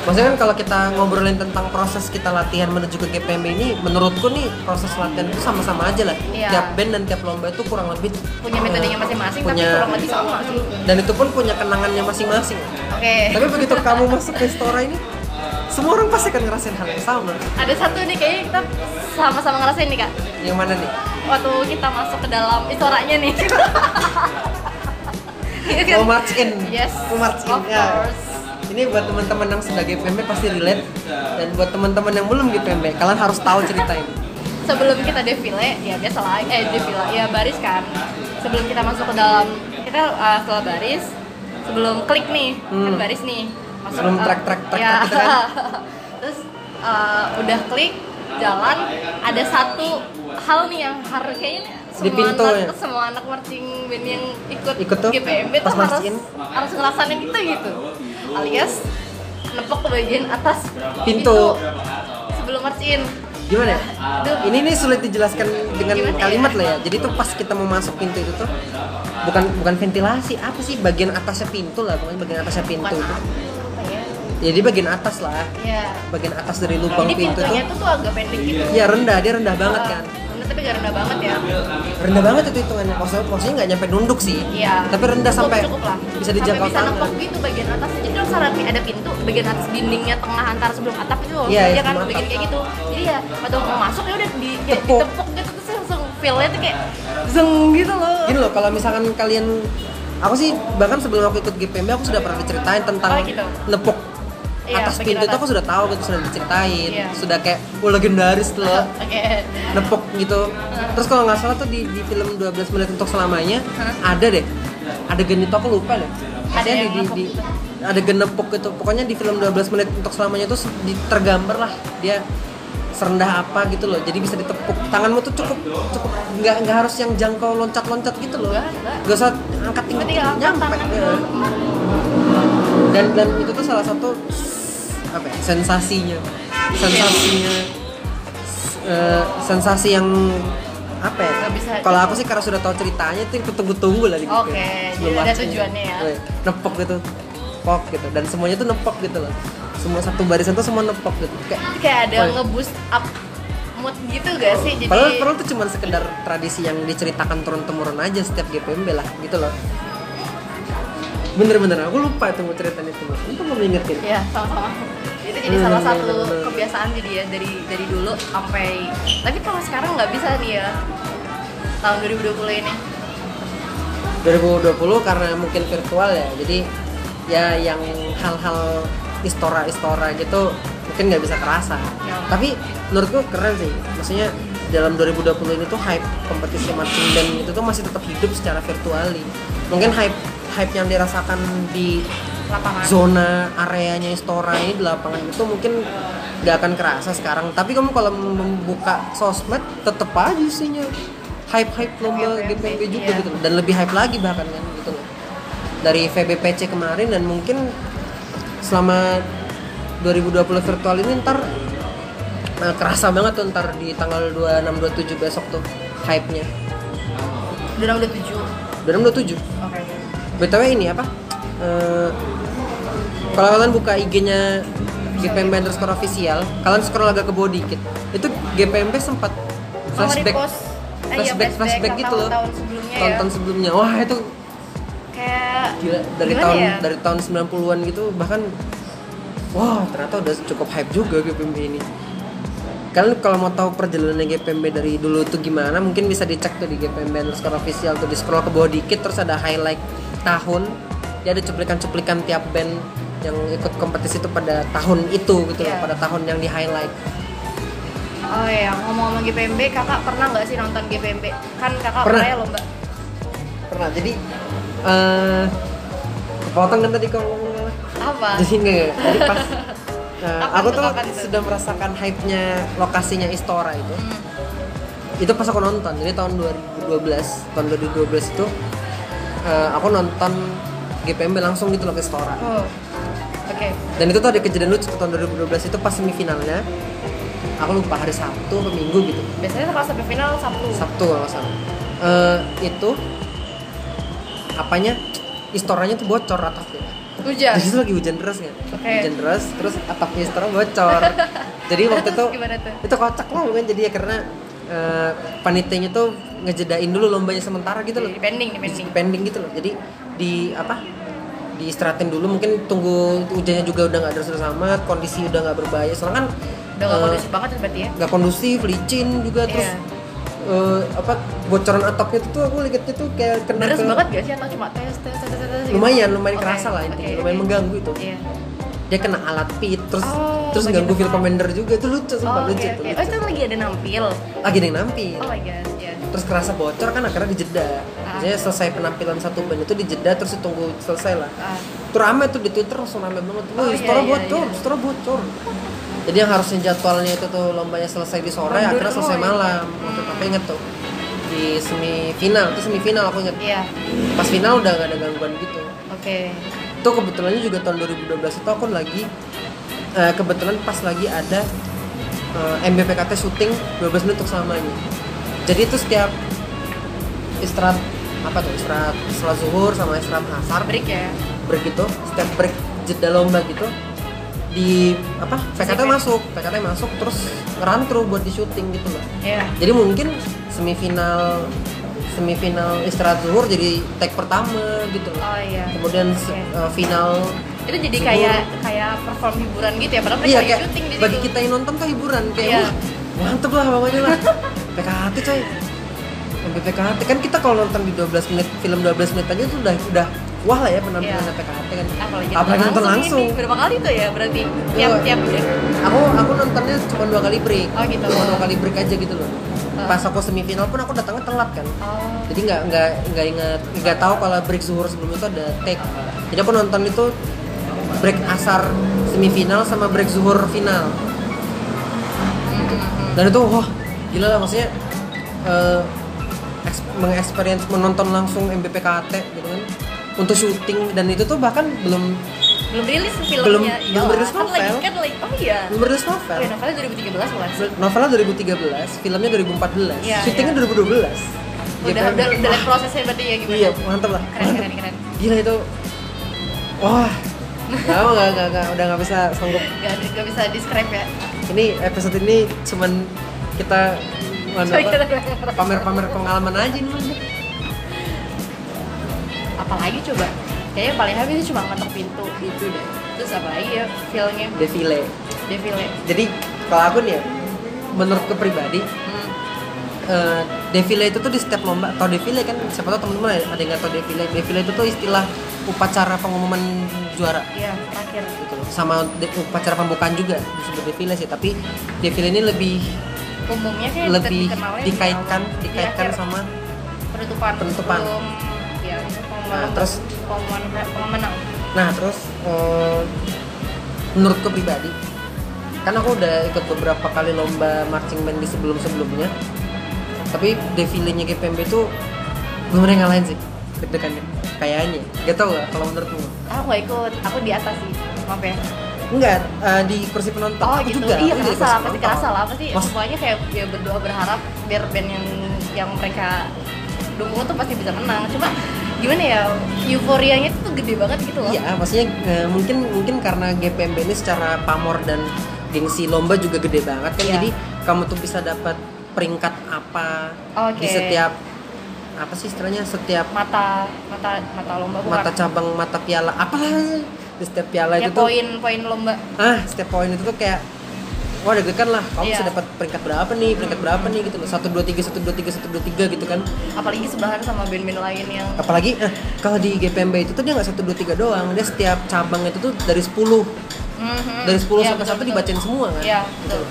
maksudnya kan kalau kita ngobrolin tentang proses kita latihan menuju ke GPMB ini menurutku nih proses latihan itu sama-sama aja lah. Iya. tiap band dan tiap lomba itu kurang lebih punya metodenya masing-masing tapi punya- kurang lebih sama sih. Dan itu pun punya kenangannya masing-masing. Oke. Tapi begitu (laughs) kamu masuk ke Stora ini semua orang pasti akan ngerasain hal yang sama. Ada satu nih kayaknya kita sama-sama ngerasain nih kak. Yang mana nih? Waktu kita masuk ke dalam istoranya nih. (laughs) (laughs) Iya kan? mau march in. Yes, mau march in of ya. course. Ini buat teman-teman yang sudah GPMB pasti relate dan buat teman-teman yang belum GPMB kalian harus tahu cerita ini sebelum kita defile ya biasa lah eh defile ya baris kan sebelum kita masuk ke dalam kita uh, setelah baris sebelum klik nih kan Hmm. baris nih masuk Sebelum uh, track, track, track, ya. track gitu kan? (laughs) terus uh, udah klik jalan ada satu hal nih yang harus kayaknya Di semua pintu anak, ya? semua anak marching band yang ikut, Ikut tuh, GPMB tuh harus marching. harus ngerasain itu gitu alias nepok ke bagian atas Pintu. sebelum marching gimana ya? Aduh. Ini nih sulit dijelaskan dengan Gimana ya? kalimat lah ya. Jadi tuh pas kita mau masuk pintu itu tuh bukan bukan ventilasi, apa sih bagian atasnya pintu lah, pokoknya bagian atasnya pintu bukan itu. ya Jadi bagian atas lah, ya bagian atas dari lubang Jadi pintu pintunya itu. tuh tuh agak pendek gitu. Ya rendah, dia rendah banget kan. Tapi gak rendah banget ya. Rendah banget itu hitungannya. Maksudnya, maksudnya nggak nyampe nunduk sih. Iya. Tapi rendah Cukup, sampai cukup lah. bisa dijangkau sampai bisa nempok gitu bagian atas. Jadi kalau misalnya ada pintu, bagian atas dindingnya tengah antara sebelum atap itu loh. Iya, ya iya, kan bikin kayak gitu. Jadi ya waktu mau masuk ya udah di ya, Tepuk. ditepuk gitu terus langsung feel-nya tuh kayak zeng gitu loh. Gini loh, kalau misalkan kalian aku sih bahkan sebelum aku ikut GPMB aku sudah pernah diceritain tentang Oh, gitu. nepuk Iya, atas pintu itu aku sudah tahu gitu sudah diceritain. Iya. sudah kayak oh legendaris loh. (laughs) Oke. nepok gitu. Terus kalau nggak salah tuh di, di film 12 menit untuk selamanya ada deh. Adegan itu aku lupa deh. Ada Maksudnya yang di, di, di gitu. adegan nepok gitu pokoknya di film 12 menit untuk selamanya tuh tergambar lah. Dia serendah apa gitu loh. Jadi bisa ditepuk. Tanganmu tuh cukup cukup nggak nggak harus yang jangkau loncat loncat gitu loh. Nggak, usah angkat tinggi nyampe. ya. dan dan itu tuh salah satu apa ya, sensasinya. Sensasinya eh, sensasi yang apa ya? Kalau aku sih karena sudah tahu ceritanya itu yang kutunggu-tunggu lah di Oke, Sebelum jadi ada marching. tujuannya ya. Nepok gitu. Pok gitu. Dan semuanya tuh nepok gitu loh. Semua satu barisan tuh semua nepok gitu. Kayak kayak ada Oh, nge-boost up mood gitu gak sih? Jadi padahal padahal tuh cuma sekedar tradisi yang diceritakan turun temurun aja setiap GPMB lah gitu loh bener-bener aku lupa itu mau ceritain itu mas. Itu mau ingetin ya sama-sama. Itu jadi Hmm, salah satu kebiasaan jadi ya dari dari dulu sampai tapi kalau sekarang nggak bisa nih ya tahun 2020 ini. 2020 karena mungkin virtual ya jadi ya yang hal-hal istora-istora gitu mungkin nggak bisa kerasa. Ya. tapi menurutku keren sih maksudnya dalam 2020 ini tuh hype kompetisi marching band itu tuh masih tetap hidup secara virtual mungkin hype hype yang dirasakan di lapangan. zona areanya Istora ini di lapangan itu mungkin nggak akan kerasa sekarang. Tapi kamu kalau membuka sosmed tetep aja isinya hype hype lomba GPMB, GPMB juga iya. gitu. Dan lebih hype lagi bahkan kan gitu loh. Dari VBPC kemarin dan mungkin selama 2020 virtual ini ntar eh, kerasa banget tuh ntar di tanggal 26 27 besok tuh hype-nya. Udah udah tujuh? 26 27 oke BTW ini apa? Eh, kalau kalian buka IG-nya GPMB underscore official, kalian scroll agak ke bawah dikit. Itu GPMB sempat flashback eh, iya, flashback flashback gitu loh tahun sebelumnya tonton ya sebelumnya wah itu kayak gila dari tahun ya? dari tahun 90-an gitu bahkan wah ternyata udah cukup hype juga GPMB ini kalian kalau mau tahu perjalanan GPMB dari dulu tuh gimana mungkin bisa dicek tuh di GPMB underscore official tuh di scroll ke bawah dikit terus ada highlight tahun dia ada cuplikan-cuplikan tiap band yang ikut kompetisi itu pada tahun itu gitu loh Iya. pada tahun yang di highlight oh iya ngomong-ngomong GPMB kakak pernah nggak sih nonton GPMB kan kakak Pernah. ya lomba? Pernah jadi eh kepotong kan tadi kalau ngomong apa? Jadi enggak jadi pas (laughs) Kapan aku tuh, sudah merasakan hype-nya lokasinya Istora itu. Hmm. itu pas aku nonton jadi tahun 2012 tahun 2012 itu eh, aku nonton GPMB langsung gitu loh ke Istora oh oke. Dan itu tuh ada kejadian lucu tahun 2012 itu pas semifinalnya. Aku lupa hari Sabtu atau Minggu gitu. Biasanya kalau sampai final Sabtu. Sabtu kalau salah. Eh, itu apanya? Istoranya tuh bocor atapnya. Hujan. Jadi itu lagi hujan deras kan Oke. hujan deras terus atapnya Istora bocor. (laughs) Jadi waktu itu itu kocak lah kan jadi ya karena panitianya tuh ngejedain dulu lombanya sementara gitu loh. Di pending di pending. Di pending gitu loh. Jadi di apa diistirahatin dulu. Mungkin tunggu hujannya juga udah nggak deras amat kondisi udah nggak berbahaya. Soalnya kan udah gak eh, kondusif banget berarti ya? nggak kondusif licin juga. Terus Iya. eh, apa bocoran atapnya itu tuh aku lihatnya tuh kayak kena Deres ke banget gak sih atau cuma tes tes tes tes, tes gitu? lumayan lumayan Oke, kerasa lah intinya. lumayan oke. mengganggu itu. Iya. Dia kena alat pit terus Oh, terus ganggu feel commander juga itu lucu Oh, sumpah oke, lucu oke. tuh Oh, itu lagi ada nampil. lagi ada yang nampil Oh my god, ya. terus kerasa bocor kan akhirnya dijeda Ah. Maksudnya selesai penampilan satu band itu dijeda terus ditunggu selesai lah Ah, itu rame tuh di twitter langsung rame banget Oh, iya, iya, bocor iya. Bocor jadi yang harusnya jadwalnya itu tuh lombanya selesai di sore Mundur akhirnya selesai semua ya? malam waktu itu aku inget tuh di semifinal itu semifinal aku inget iya. pas final udah gak ada gangguan gitu Oke. Itu kebetulannya juga tahun 2012 itu aku lagi eh, kebetulan pas lagi ada eh, MBPKT syuting 12 menit untuk selamanya jadi itu setiap istirahat apa tuh istirahat setelah zuhur sama istirahat asar Break ya. break gitu setiap break jeda lomba gitu di apa PKT ya? masuk PKT masuk terus ngerantru buat di syuting gitu loh Iya. jadi mungkin semifinal semifinal istirahat zuhur jadi tag pertama gitu loh Oh iya. kemudian Oke. uh, final Itu jadi Zuhur. kayak kayak perform hiburan gitu ya, padahal mereka iya kayak syuting di bagi kita yang nonton tuh hiburan kayak Iya. wah mantep lah pokoknya lah (laughs) PKHT coy sampai PKHT kan kita kalau nonton di 12 menit film 12 menit aja tuh udah udah wah lah ya penampilan Iya. PKHT kan Apalagi, apalagi nonton langsung Ini. Berapa kali tuh ya berarti? Tiap Iya. tiap break. aku aku nontonnya cuma dua kali break Oh, gitu. cuma dua kali break aja gitu loh Uh. pas aku semifinal pun aku datangnya telat kan Oh. jadi nggak nggak nggak ingat nggak tahu kalau break zuhur sebelum itu ada take jadi aku nonton itu break asar semifinal sama break zuhur final Hmm. dan itu wah gila lah maksudnya eh eks- mengexperience menonton langsung MBPKT untuk syuting dan itu tuh bahkan belum Belum rilis filmnya. Belum- Ya belum rilis kan lagi novel. kan lagi. Oh iya. belum rilis novel iya, novelnya 2013 bukan sih? novelnya 2013 filmnya 2014 Iya, syutingnya iya. 2012 Udah udah udah lihat prosesnya berarti ya gimana? iya mantap lah Keren mantap. keren keren. gila itu wah nggak mau nggak nggak nggak udah nggak bisa sanggup Gak, gak bisa describe ya. ini episode ini cuman kita pamer-pamer pengalaman aja nih. Apalagi coba? Kayaknya paling habis sih cuma ngetok pintu gitu deh. Terus apa lagi ya feelnya defile defile. jadi kalau aku nih ya menurutku pribadi Hmm. eh, defile itu tuh di setiap lomba atau defile kan siapa tahu teman-teman ada yang nggak tahu defile defile itu tuh istilah upacara pengumuman juara Iya terakhir. gitu loh sama upacara pembukaan juga disebut defile sih tapi defile ini lebih Umumnya kayak lebih di dikaitkan awal. Di dikaitkan akhir. sama penutupan penutupan. Nah, lomba. terus- pemenang Nah terus eh, menurutku pribadi, kan aku udah ikut beberapa kali lomba marching band di sebelum sebelumnya, tapi defilenya GPMB itu belum ada yang ngalahin sih deg-degannya kayaknya. Gak tau gak kalau menurutmu? Aku nggak ikut aku di atas sih maaf ya. Enggak eh, di kursi penonton oh gitu. juga iya kerasa kursi pasti kerasa lah. Pasti Mas- semuanya kayak ya berdoa berharap biar band yang yang mereka dukung tuh pasti bisa menang. Cuma gimana ya euforianya itu tuh gede banget gitu loh Iya, maksudnya eh, mungkin mungkin karena GPMB ini secara pamor dan gengsi lomba juga gede banget kan. Iya. Jadi kamu tuh bisa dapat peringkat apa Oke. di setiap apa sih istilahnya setiap mata mata mata lomba bukan mata cabang mata piala apalah di setiap piala ya itu tuh poin poin lomba ah setiap poin itu tuh kayak wah deg-degan lah. Kamu Iya. bisa dapat peringkat berapa nih? Peringkat berapa nih gitu loh. Satu dua tiga satu dua tiga satu dua tiga gitu kan. Apalagi sebelahan sama band-band lain yang apalagi eh, kalau di GPMB itu tuh dia nggak satu dua tiga doang. Dia setiap cabang itu tuh dari 10 Mhm. dari 10 Iya, sampai satu dibacain semua kan? Iya, Gitu. betul.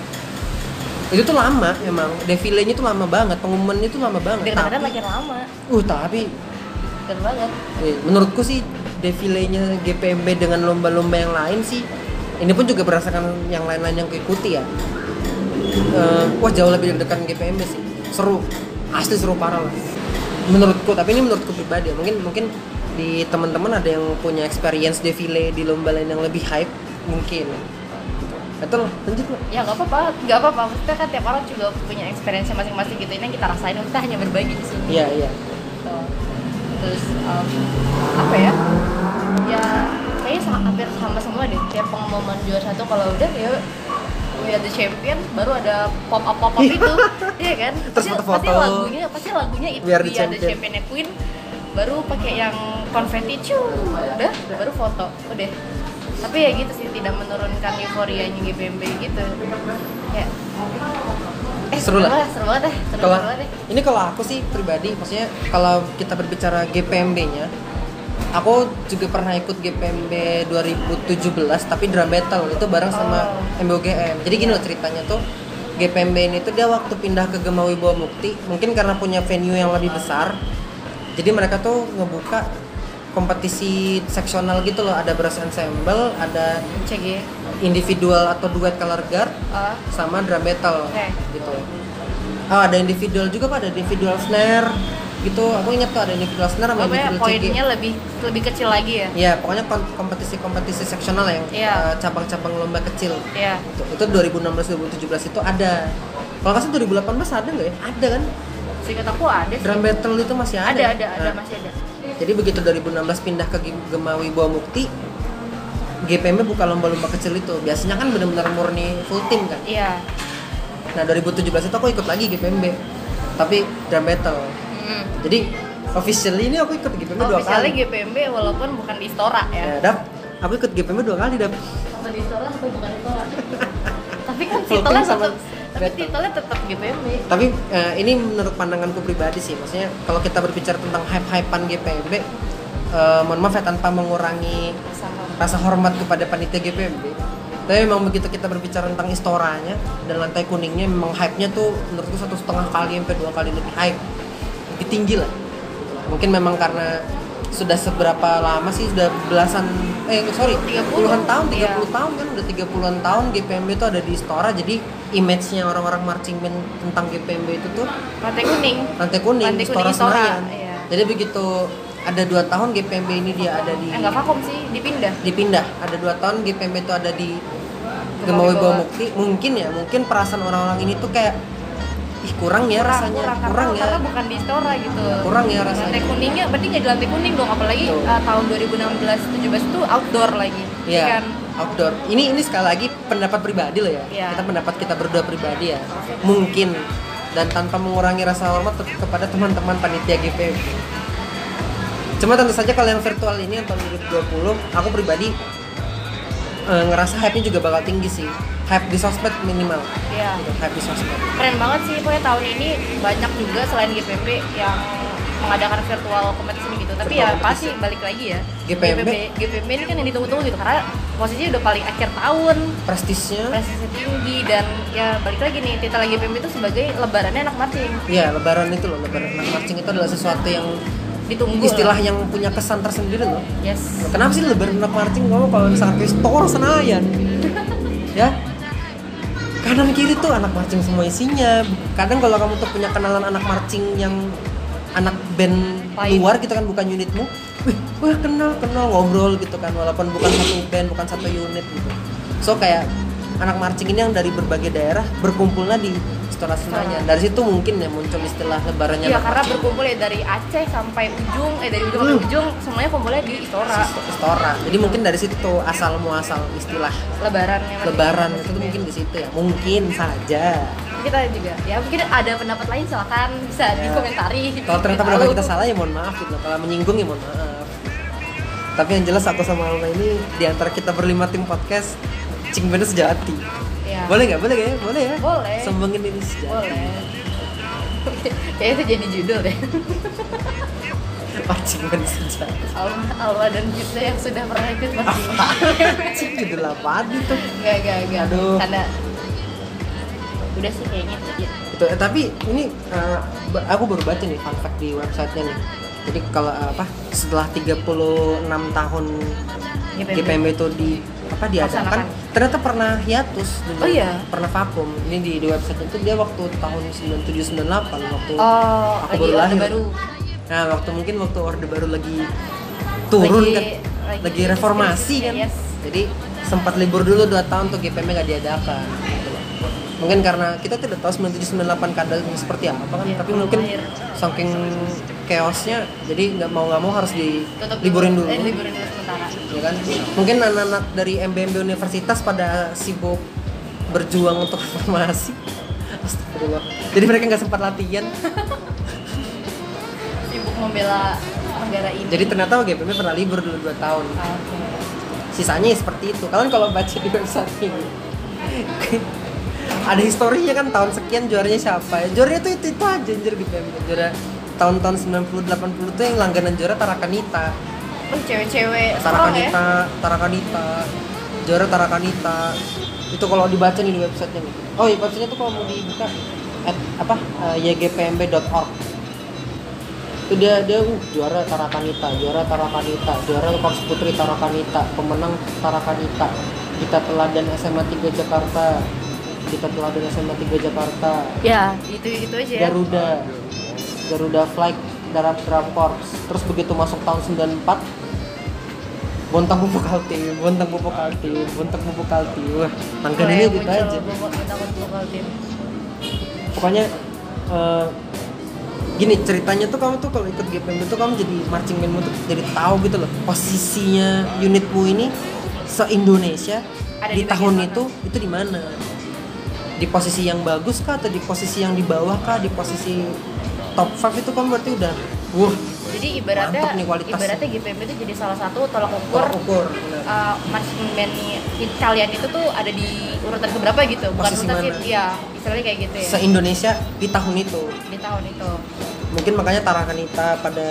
itu tuh lama emang. Defilenya tuh lama banget pengumumannya tuh lama banget. Tapi makin lama, uh tapi betul banget. eh, menurutku sih defilenya GPMB dengan lomba-lomba yang lain sih ini pun juga berdasarkan yang lain-lain yang keikuti ya Eh, wah jauh lebih deg-degan GPMB sih seru asli seru parah lah menurutku tapi ini menurutku pribadi ya. mungkin mungkin di teman-teman ada yang punya experience defile di lomba lain yang lebih hype mungkin betul lanjut lah Ya nggak apa-apa, nggak apa-apa. Maksudnya kan tiap orang juga punya experience masing-masing gitu. Ini yang kita rasain, kita hanya berbagi di sini. iya iya Gitu. Terus um, apa ya? Ya kayaknya hampir sama semua deh. Tiap pengumuman juara satu kalau udah ya we are the champion baru ada pop up pop up itu iya kan (laughs) Terus pasti, foto-foto. pasti lagunya pasti lagunya itu We Are the Champion. championnya Queen baru pakai yang konfeti cu udah baru foto udah tapi ya gitu sih tidak menurunkan euforianya GBMB gitu ya eh Seru lah. seru banget deh seru, kalau seru banget deh ini kalau aku sih pribadi maksudnya kalau kita berbicara GPMB-nya aku juga pernah ikut GPMB 2017 tapi drum battle. Itu bareng sama Oh. MBOGM jadi gini loh ceritanya tuh GPMB ini tuh dia waktu pindah ke Gemawi Bawa Mukti mungkin karena punya venue yang lebih besar. Jadi mereka tuh ngebuka kompetisi seksional gitu loh. Ada brass ensemble ada CG individual atau duet color guard Ah, sama drum battle Oke. gitu. Oh, ada individual juga pak, ada individual snare gitu. Aku ingat tuh ada individual snare sama individual CG. poinnya lebih lebih kecil lagi ya Iya, pokoknya kom- kompetisi-kompetisi seksional yang Iya. eh, cabang-cabang lomba kecil. ya Itu, itu 2016-2017 itu ada. Kalau nggak salah 2018 ada nggak ya? Ada kan? seingat aku ada sih Drum battle itu masih ada. ada ada ada Nah, masih ada Jadi begitu 2016 pindah ke Gem- Gemawi Bawa Mukti, GPMB buka lomba-lomba kecil itu. Biasanya kan benar-benar murni full tim kan. iya Nah 2017 itu aku ikut lagi GPMB tapi drum battle. Hmm. Jadi officially ini aku ikut GPMB dua kali. GPMB walaupun bukan di Istora ya. Ya, Dap, aku ikut GPMB dua kali Dap. Atau di Istora atau bukan di Istora. (laughs) tapi kan titelnya tetap tapi titelnya tetap GPMB. Tapi eh, ini menurut pandanganku pribadi sih, maksudnya kalau kita berbicara tentang hype-hypean GPMB, eh, mohon maaf ya tanpa mengurangi Sama. rasa hormat kepada panitia GPMB. Tapi memang begitu kita berbicara tentang istoranya dan lantai kuningnya memang hype-nya tuh menurutku satu setengah kali sampai dua kali lebih hype, lebih tinggi lah. Mungkin memang karena sudah seberapa lama sih sudah belasan eh sorry 30, puluhan tahun 30 iya. tahun kan udah 30-an tahun GPMB itu ada di Istora jadi image-nya orang-orang marching band tentang GPMB itu tuh Rantai kuning. lantai kuning, Lantai Istora Istora, Senayan. iya. Jadi begitu ada dua tahun GPMB ini dia ada di Eh, enggak vakum sih, dipindah. dipindah ada dua tahun GPMB itu ada di Gemawi. Bawa Mukti mungkin ya mungkin perasaan orang-orang ini tuh kayak ih kurang ya kurang, rasanya kurang, kurang, karena, ya karena bukan di Istora gitu. Kurang ya rasanya. Lantai kuningnya berarti nggak di lantai kuning dong, apalagi uh, tahun 2016 17 itu outdoor lagi. Iya, Kan? outdoor. Ini ini sekali lagi pendapat pribadi loh ya. Iya. Kita pendapat kita berdua pribadi ya. Mungkin dan tanpa mengurangi rasa hormat ke- kepada teman-teman panitia GPMB. Cuma tentu saja kalau yang virtual ini yang tahun 2020, aku pribadi eh, ngerasa hype-nya juga bakal tinggi sih. Hype di sosmed minimal. Iya. Gitu, hype di sosmed. keren banget sih pokoknya tahun ini banyak juga selain GPMB yang mengadakan virtual kompetisi gitu tapi Virtual ya pasti balik lagi ya GPMB. GPMB ini kan yang ditunggu-tunggu gitu karena posisinya udah paling akhir tahun Prestisnya prestasi tinggi dan ya balik lagi nih titel GPMB itu sebagai lebarannya anak marching Iya, lebaran itu loh, lebaran anak marching itu adalah sesuatu yang ditunggu istilah lah. yang punya kesan tersendiri loh. yes Kenapa sih lebaran anak marching kamu kalau misalkan ke store Senayan? (laughs) ya. Kanan kiri tuh anak marching semua isinya. Kadang kalau kamu tuh punya kenalan anak marching yang anak band Lain. luar gitu kan bukan unitmu. Wih, wah kenal kenal ngobrol gitu kan walaupun bukan satu band, bukan satu unit gitu. So kayak anak marching ini yang dari berbagai daerah berkumpulnya di Istora Senayan. Dari situ mungkin ya muncul istilah lebarannya Iya anak karena berkumpul ya dari Aceh sampai ujung eh dari ujung Hmm. ujung semuanya kumpulnya di Istora Istora. Jadi mungkin dari situ asal muasal istilah lebarannya marching. lebaran itu tuh mungkin di situ ya mungkin saja kita juga ya mungkin ada pendapat lain silakan bisa Ya. dikomentari Kalau ternyata pendapat kita salah ya mohon maaf gitu. Kalau menyinggung ya mohon maaf. Tapi yang jelas aku sama Alma ini di antara kita berlima tim podcast Cing bener sejati. Ya. Boleh nggak? Boleh ya? Boleh ya? Boleh. Sombongin ini sejati. boleh (laughs) Kayaknya itu jadi judul deh Cing bener sejati. Alma, Alma dan Gita yang sudah pernah ikut mancing (laughs) Cing judul apaan itu? Gak, gak, gak Aduh. Karena Udah sih kayaknya itu Itu, eh, tapi ini ba- aku baru baca nih fun fact di websitenya nih. Jadi kalau eh, apa setelah 36 tahun GPMB. GPMB itu di apa diadakan. Ternyata pernah hiatus dulu Oh iya? pernah vakum. Ini di, di website itu dia waktu tahun 97 98 waktu Oh, aku baru lahir. baru. Nah waktu mungkin waktu orde baru lagi turun Lagi- kan lagi lagi, reformasi kan. yes. jadi sempat libur dulu 2 tahun tuh GPMB gak diadakan. Mungkin karena kita tidak tahu 97 98 keadaannya seperti apa kan Iya, tapi mungkin lahir. saking chaosnya jadi nggak mau nggak mau harus Tutup diliburin dulu. Eh, liburin dulu sementara. Ya kan? Mungkin anak-anak dari MBMB universitas pada sibuk berjuang untuk reformasi. Astagfirullah. Jadi mereka nggak sempat latihan. (laughs) Sibuk membela negara ini. Jadi ternyata GPMB pernah libur dulu 2 tahun. Ah, Oke. Sisanya ya seperti itu. Kalian kalau baca di website ini (laughs) ada historinya kan tahun sekian juaranya siapa ya? Juaranya tuh itu, itu aja anjir GPMB juara tahun-tahun 90 80 tuh yang langganan juara Tarakanita Oh cewek-cewek strong ya Tarakanita, Tarakanita, juara Tarakanita. Itu kalau dibaca nih di websitenya nih. Oh, iya websitenya tuh kalau mau dibuka at, apa eh, ygpmb.org. Itu dia dia uh, juara Tarakanita, juara Tarakanita, juara Korps Putri Tarakanita, pemenang Tarakanita. Kita teladan SMA 3 Jakarta. Kita teladan SMA 3 Jakarta. Ya itu itu aja ya Garuda Garuda Flight Darat Drum Corps terus begitu masuk tahun 94 Bontang Pupuk Kaltim, Bontang Pupuk Kaltim, Bontang Pupuk Kaltim Wah, langganannya Mulai gitu aja. Pokoknya eh, Gini ceritanya tuh kamu tuh kalau ikut GPM itu kamu jadi marching bandmu tuh jadi tahu gitu loh posisinya unitmu ini se Indonesia Ada di, di tahun mana? itu itu di mana? Di posisi yang bagus kah atau di posisi yang di bawah kah di posisi top 5 itu kamu berarti udah wah Jadi ibaratnya nih kualitasnya. ibaratnya GPMB itu jadi salah satu tolak ukur ukur ukur uh, i- kalian itu tuh ada di urutan keberapa gitu bukan Posisi urutan sih iya istilahnya kayak gitu ya. Se Indonesia di tahun itu. Di tahun itu. Mungkin makanya Tarakanita pada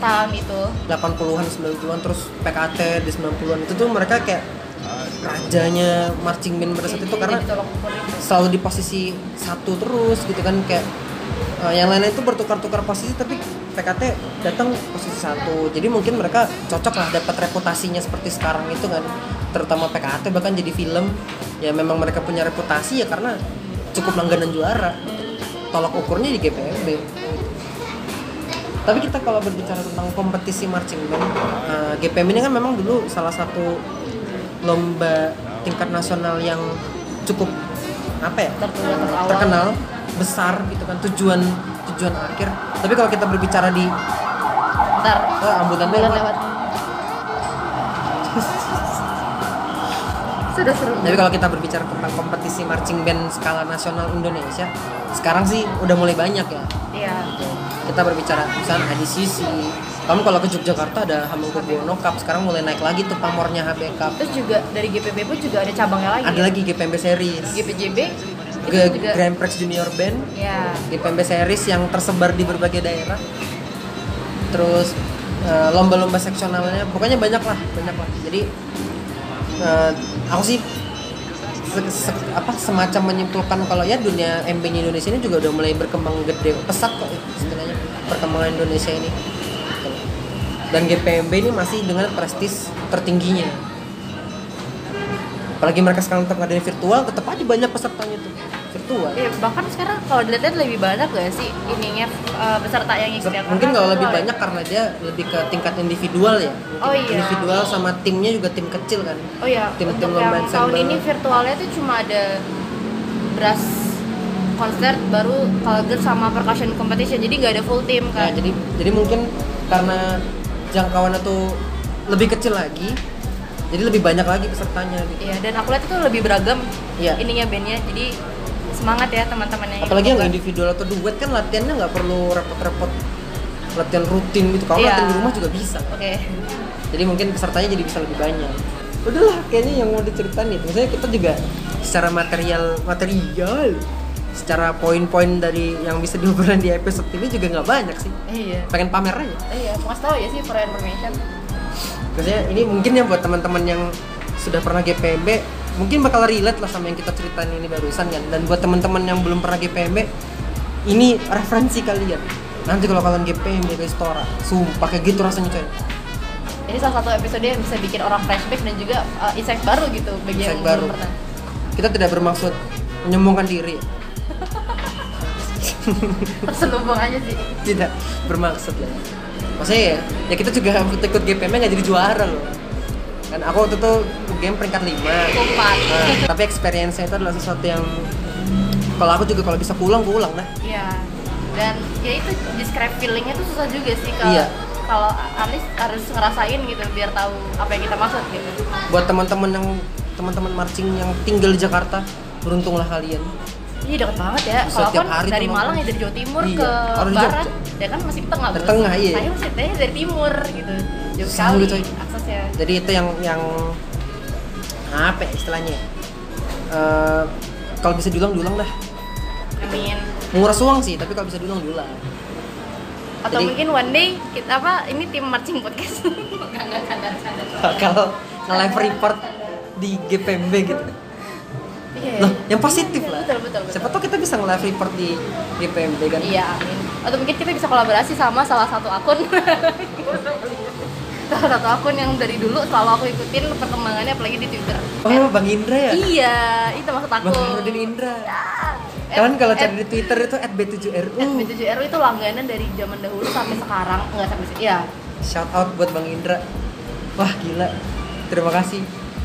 tahun itu. 80-an 90-an terus PKT di 90-an itu tuh mereka kayak rajanya marching band pada saat itu karena tolak itu. selalu di posisi satu terus gitu kan kayak eh, yang lainnya itu bertukar-tukar posisi tapi PKT datang posisi satu. Jadi mungkin mereka cocok lah dapat reputasinya seperti sekarang itu kan. Terutama PKT bahkan jadi film. Ya memang mereka punya reputasi ya karena cukup langganan juara. Tolak ukurnya di GPMB tapi kita kalau berbicara tentang kompetisi marching band eh, GPM ini kan memang dulu salah satu lomba tingkat nasional yang cukup apa ya? Terawal terkenal besar gitu kan tujuan tujuan akhir. Tapi kalau kita berbicara di ntar oh, ambulan bulan lewat. lewat. (laughs) Sudah seru. Tapi kalau kita berbicara tentang kompetisi marching band skala nasional Indonesia sekarang sih udah mulai banyak ya. Iya. Gitu. kita berbicara misalnya ADCC kamu kalau ke Yogyakarta ada Hamengkubuwono Cup sekarang mulai naik lagi tuh pamornya HB Cup. Terus juga dari GPB pun juga ada cabangnya lagi ada ya? lagi GPMB Series. GPJB G- juga Grand Prix Junior Band. Ya. GPMB Series yang tersebar di berbagai daerah. Terus eh, lomba-lomba seksionalnya pokoknya banyak lah banyak lah. Jadi eh, aku sih se- se- apa semacam menyimpulkan kalau ya dunia MB Indonesia ini juga udah mulai berkembang gede pesat kok ya, istilahnya perkembangan Indonesia ini. Dan GPMB ini masih dengan prestis tertingginya. Apalagi mereka sekarang tetap ngadain virtual tetap aja banyak pesertanya tuh virtual Iya, bahkan sekarang kalau dilihat lebih banyak gak sih ininya uh, peserta yang ikut ya? mungkin kalau lebih ya. banyak karena dia lebih ke tingkat individual ya Mungkin Oh iya. individual sama timnya juga tim kecil kan Oh iya, Tim-tim untuk lomba yang tahun ini virtualnya tuh cuma ada brass konser baru kalau sama percussion competition jadi nggak ada full team nah kan jadi jadi mungkin karena jangkauannya tuh lebih kecil lagi jadi lebih banyak lagi pesertanya gitu Iya, dan aku lihat itu lebih beragam Iya. ininya bandnya jadi semangat ya teman-teman yang apalagi yang individual atau duet kan latihannya nggak perlu repot-repot latihan rutin gitu. Kalau Iya. latihan di rumah juga bisa. Oke. Jadi mungkin pesertanya jadi bisa lebih banyak. Udahlah kayaknya yang mau diceritain itu maksudnya kita juga secara material material secara poin-poin dari yang bisa diobrolin di episode ini juga nggak banyak sih. Iya. Pengen pamer aja. Iya kasih tau ya sih for information maksudnya ini mungkin ya buat teman-teman yang sudah pernah GPMB mungkin bakal relate lah sama yang kita ceritain ini barusan kan dan buat teman-teman yang belum pernah GPMB ini referensi kalian. Nanti kalau kalian GPMB ke Istora sumpah kayak gitu rasanya coy. Ini salah satu episode yang bisa bikin orang flashback dan juga uh, insight baru gitu bagi Insight yang baru. belum pernah. Kita tidak bermaksud menyombongkan diri. (laughs) Terselubung aja sih. Tidak bermaksud lah maksudnya ya, ya kita juga ikut GPM nggak jadi juara loh kan aku waktu itu game peringkat 5 Empat. tapi experience-nya itu adalah sesuatu yang kalau aku juga kalau bisa pulang aku ulang dah Iya. Dan ya itu describe feelingnya tuh susah juga sih kalau Iya. kalau Anis harus ngerasain gitu biar tahu apa yang kita maksud gitu. buat teman-teman yang teman-teman marching yang tinggal di Jakarta beruntunglah kalian Iya deket banget ya. Kalau kan hari dari Malang ya dari Jawa Timur Iya. ke di Barat. Jogja. Ya kan masih di tengah. Dari tengah, iya. Saya masih dari timur gitu. Jauh sekali gitu, aksesnya. jadi itu yang yang apa ya istilahnya ya? Eh, kalau bisa diulang diulang dah Amin. menguras uang sih tapi kalau bisa diulang diulang Atau Jadi- mungkin one day kita apa ini tim marching podcast. (laughs) Bakal nge-live report di GPMB gitu Iya. Loh, yang positif lah. Betul betul betul. Siapa tahu kita bisa nge-live report di GPMB kan? Iya, amin. Atau mungkin kita bisa kolaborasi sama salah satu akun. (laughs) salah satu akun yang dari dulu selalu aku ikutin perkembangannya apalagi di Twitter. Oh, Bang Indra ya? Iya, itu maksud aku. Bang Nurdin Indra. Ya. Kalian kalau At- cari di Twitter itu @b7ru. at B7RU itu langganan dari zaman dahulu sampai sekarang enggak sampai sih. Iya. Shout out buat Bang Indra. Wah, gila. Terima kasih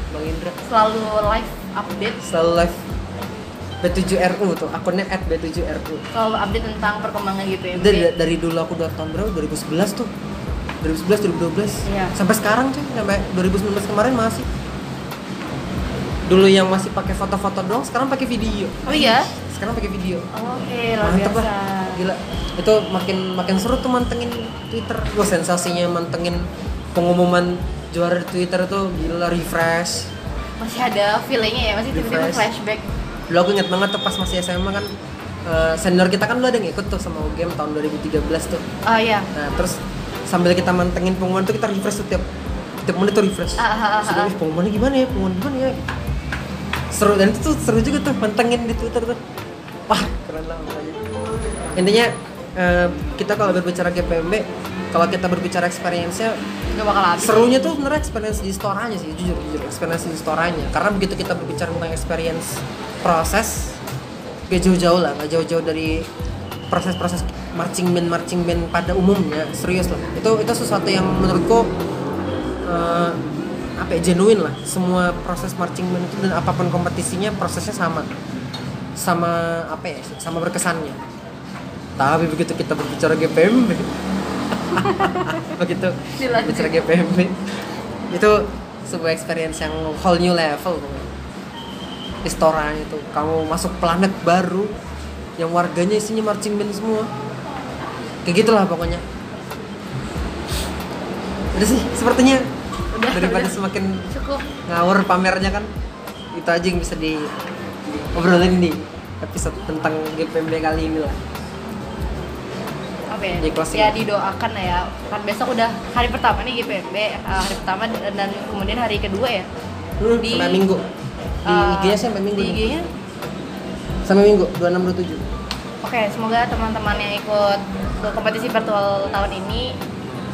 Bang Indra. Selalu live update, Selalu live B7RU tuh, akunnya @b7ru. selalu update tentang perkembangan gitu ya. Dari, dari dulu aku udah tahun berapa? 2011 tuh. 2011 2012. Iya. Sampai sekarang cuy, sampai 2019 kemarin masih. Dulu yang masih pakai foto-foto doang, sekarang pakai video. Oh iya. Sekarang pakai video. Oke, luar Mantep biasa. lah. Gila. Itu makin makin seru tuh mantengin Twitter. Wah, sensasinya mantengin pengumuman juara di Twitter tuh gila refresh. Masih ada feelingnya ya, masih tiba-tiba flashback. Dulu aku inget banget tuh pas masih SMA kan eh, senior kita kan dulu ada yang ikut tuh sama game tahun 2013 tuh. Oh iya. Nah, terus sambil kita mantengin pengumuman tuh kita refresh tuh tiap tiap menit tuh refresh. Ah, ah, ah, ah. "Ih, pengumumannya gimana ya? Pengumuman gimana ya? Seru dan itu tuh seru juga tuh mantengin di Twitter tuh. Wah, keren lah. Intinya eh, kita kalau berbicara GPMB, kalau kita berbicara experience-nya Gak bakal habis. serunya tuh sebenarnya experience di storanya sih jujur jujur experience di storanya karena begitu kita berbicara tentang experience proses gak jauh-jauh lah gak jauh-jauh dari proses-proses marching band marching band pada umumnya serius lah itu itu sesuatu yang menurutku eh, apa ya genuine lah semua proses marching band itu dan apa pun kompetisinya prosesnya sama sama apa ya sama berkesannya tapi begitu kita berbicara GPMB (laughs) begitu Dilanjut. bicara GPMB itu sebuah experience yang whole new level. Istoranya itu kamu masuk planet baru yang warganya isinya marching band semua kayak gitulah pokoknya udah sih sepertinya Udah, daripada udah. semakin Cukup. ngawur pamernya kan itu aja yang bisa di obrolin di episode tentang GPMB kali ini lah. Di closing. Ya didoakan lah ya. Kan besok udah hari pertama nih GPMB, eh, hari pertama dan kemudian hari kedua ya. hmm, Di- minggu di Eh, IG-nya sampai minggu Di IG-nya. Sampai minggu 26 27 Oke, semoga teman-teman yang ikut ke kompetisi virtual tahun ini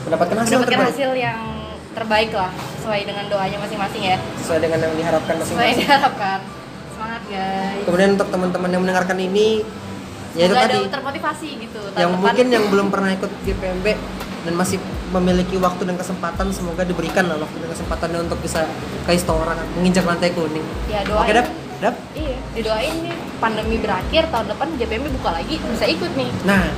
mendapatkan hasil mendapatkan terbaik hasil yang terbaik lah sesuai dengan doanya masing-masing ya. sesuai dengan yang diharapkan Sesuai yang masing-masing diharapkan. Semangat guys. kemudian untuk teman-teman yang mendengarkan ini ya itu tadi termotivasi gitu. yang depan. mungkin yang belum pernah ikut GPMB dan masih memiliki waktu dan kesempatan semoga diberikan lah waktu dan kesempatannya untuk bisa ke Istora menginjak lantai kuning ya doain. oke dap dap Iya, didoain nih pandemi berakhir tahun depan GPMB buka lagi bisa ikut nih. nah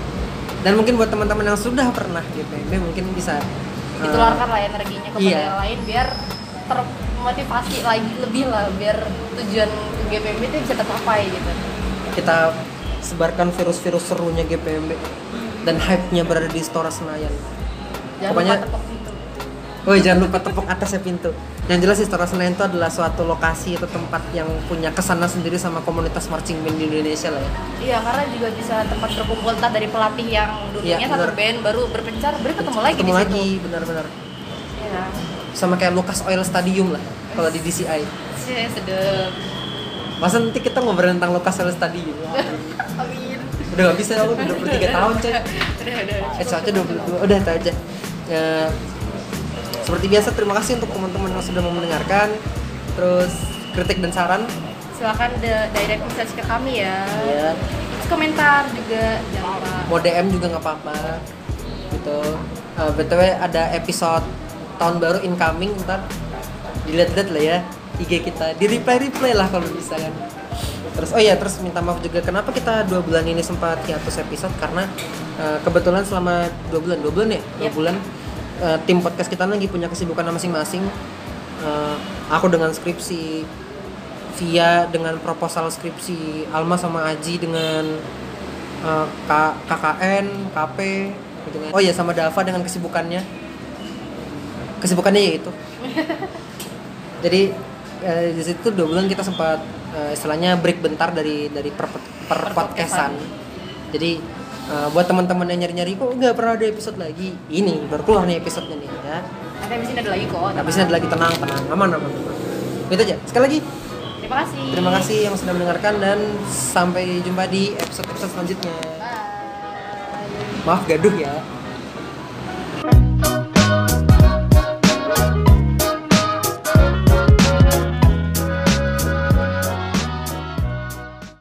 dan mungkin buat teman-teman yang sudah pernah GPMB mungkin bisa uh, ditularkan lah energinya kepada iya. yang lain biar termotivasi lagi lebih lah biar tujuan GPMB itu bisa tercapai gitu kita sebarkan virus-virus serunya GPMB dan hype-nya berada di Stora Senayan. Jangan Pokoknya- lupa tepuk Oh jangan lupa tepuk atasnya pintu. Yang jelas di Stora Senayan itu adalah suatu lokasi atau tempat yang punya ke sana sendiri sama komunitas marching band di Indonesia lah ya. Iya, karena juga bisa tempat berkumpul entah dari pelatih yang dulunya Iya, satu band baru berpencar, baru ketemu lagi Ketemu di situ. lagi, benar-benar. Iya. Sama kayak Lucas Oil Stadium lah kalau di DCI. Sih, sedep. Masa nanti kita ngobrolin tentang Lucas Oil Stadium? (laughs) Amin. Udah gak bisa, aku udah 23 tahun coy. Udah, udah. Eh, soalnya 22, udah itu aja. Ya, seperti biasa, terima kasih untuk teman-teman yang sudah mau mendengarkan. Terus kritik dan saran, Silakan de- direct message ke kami ya. ya. Terus komentar juga jangan lupa. mau DM juga nggak apa-apa gitu Eh, btw ada episode tahun baru incoming ntar dilihat-lihat lah ya IG kita di reply reply lah kalau bisa kan terus oh ya terus minta maaf juga kenapa kita dua bulan ini sempat hiatus episode karena eh, kebetulan selama dua bulan dua bulan ya dua Yep. bulan eh, tim podcast kita lagi punya kesibukan masing-masing Eh, aku dengan skripsi Via dengan proposal skripsi Alma sama Aji dengan eh, K- KKN, KP gitu kan. Oh iya sama Dava dengan kesibukannya. Kesibukannya ya itu. (laughs) Jadi eh, di situ dua bulan kita sempat eh, istilahnya break bentar dari dari per, per, Per podcastan. Jadi eh, buat teman-teman yang nyari-nyari kok nggak pernah ada episode lagi. Ini baru keluar nih episodenya nih ya. Nanti habis ini ada lagi kok. Habisnya ada lagi tenang, tenang, aman, aman, aman. Gitu aja. Sekali lagi Terima kasih. terima kasih yang sudah mendengarkan dan sampai jumpa di episode-episode selanjutnya. Bye. Maaf gaduh ya.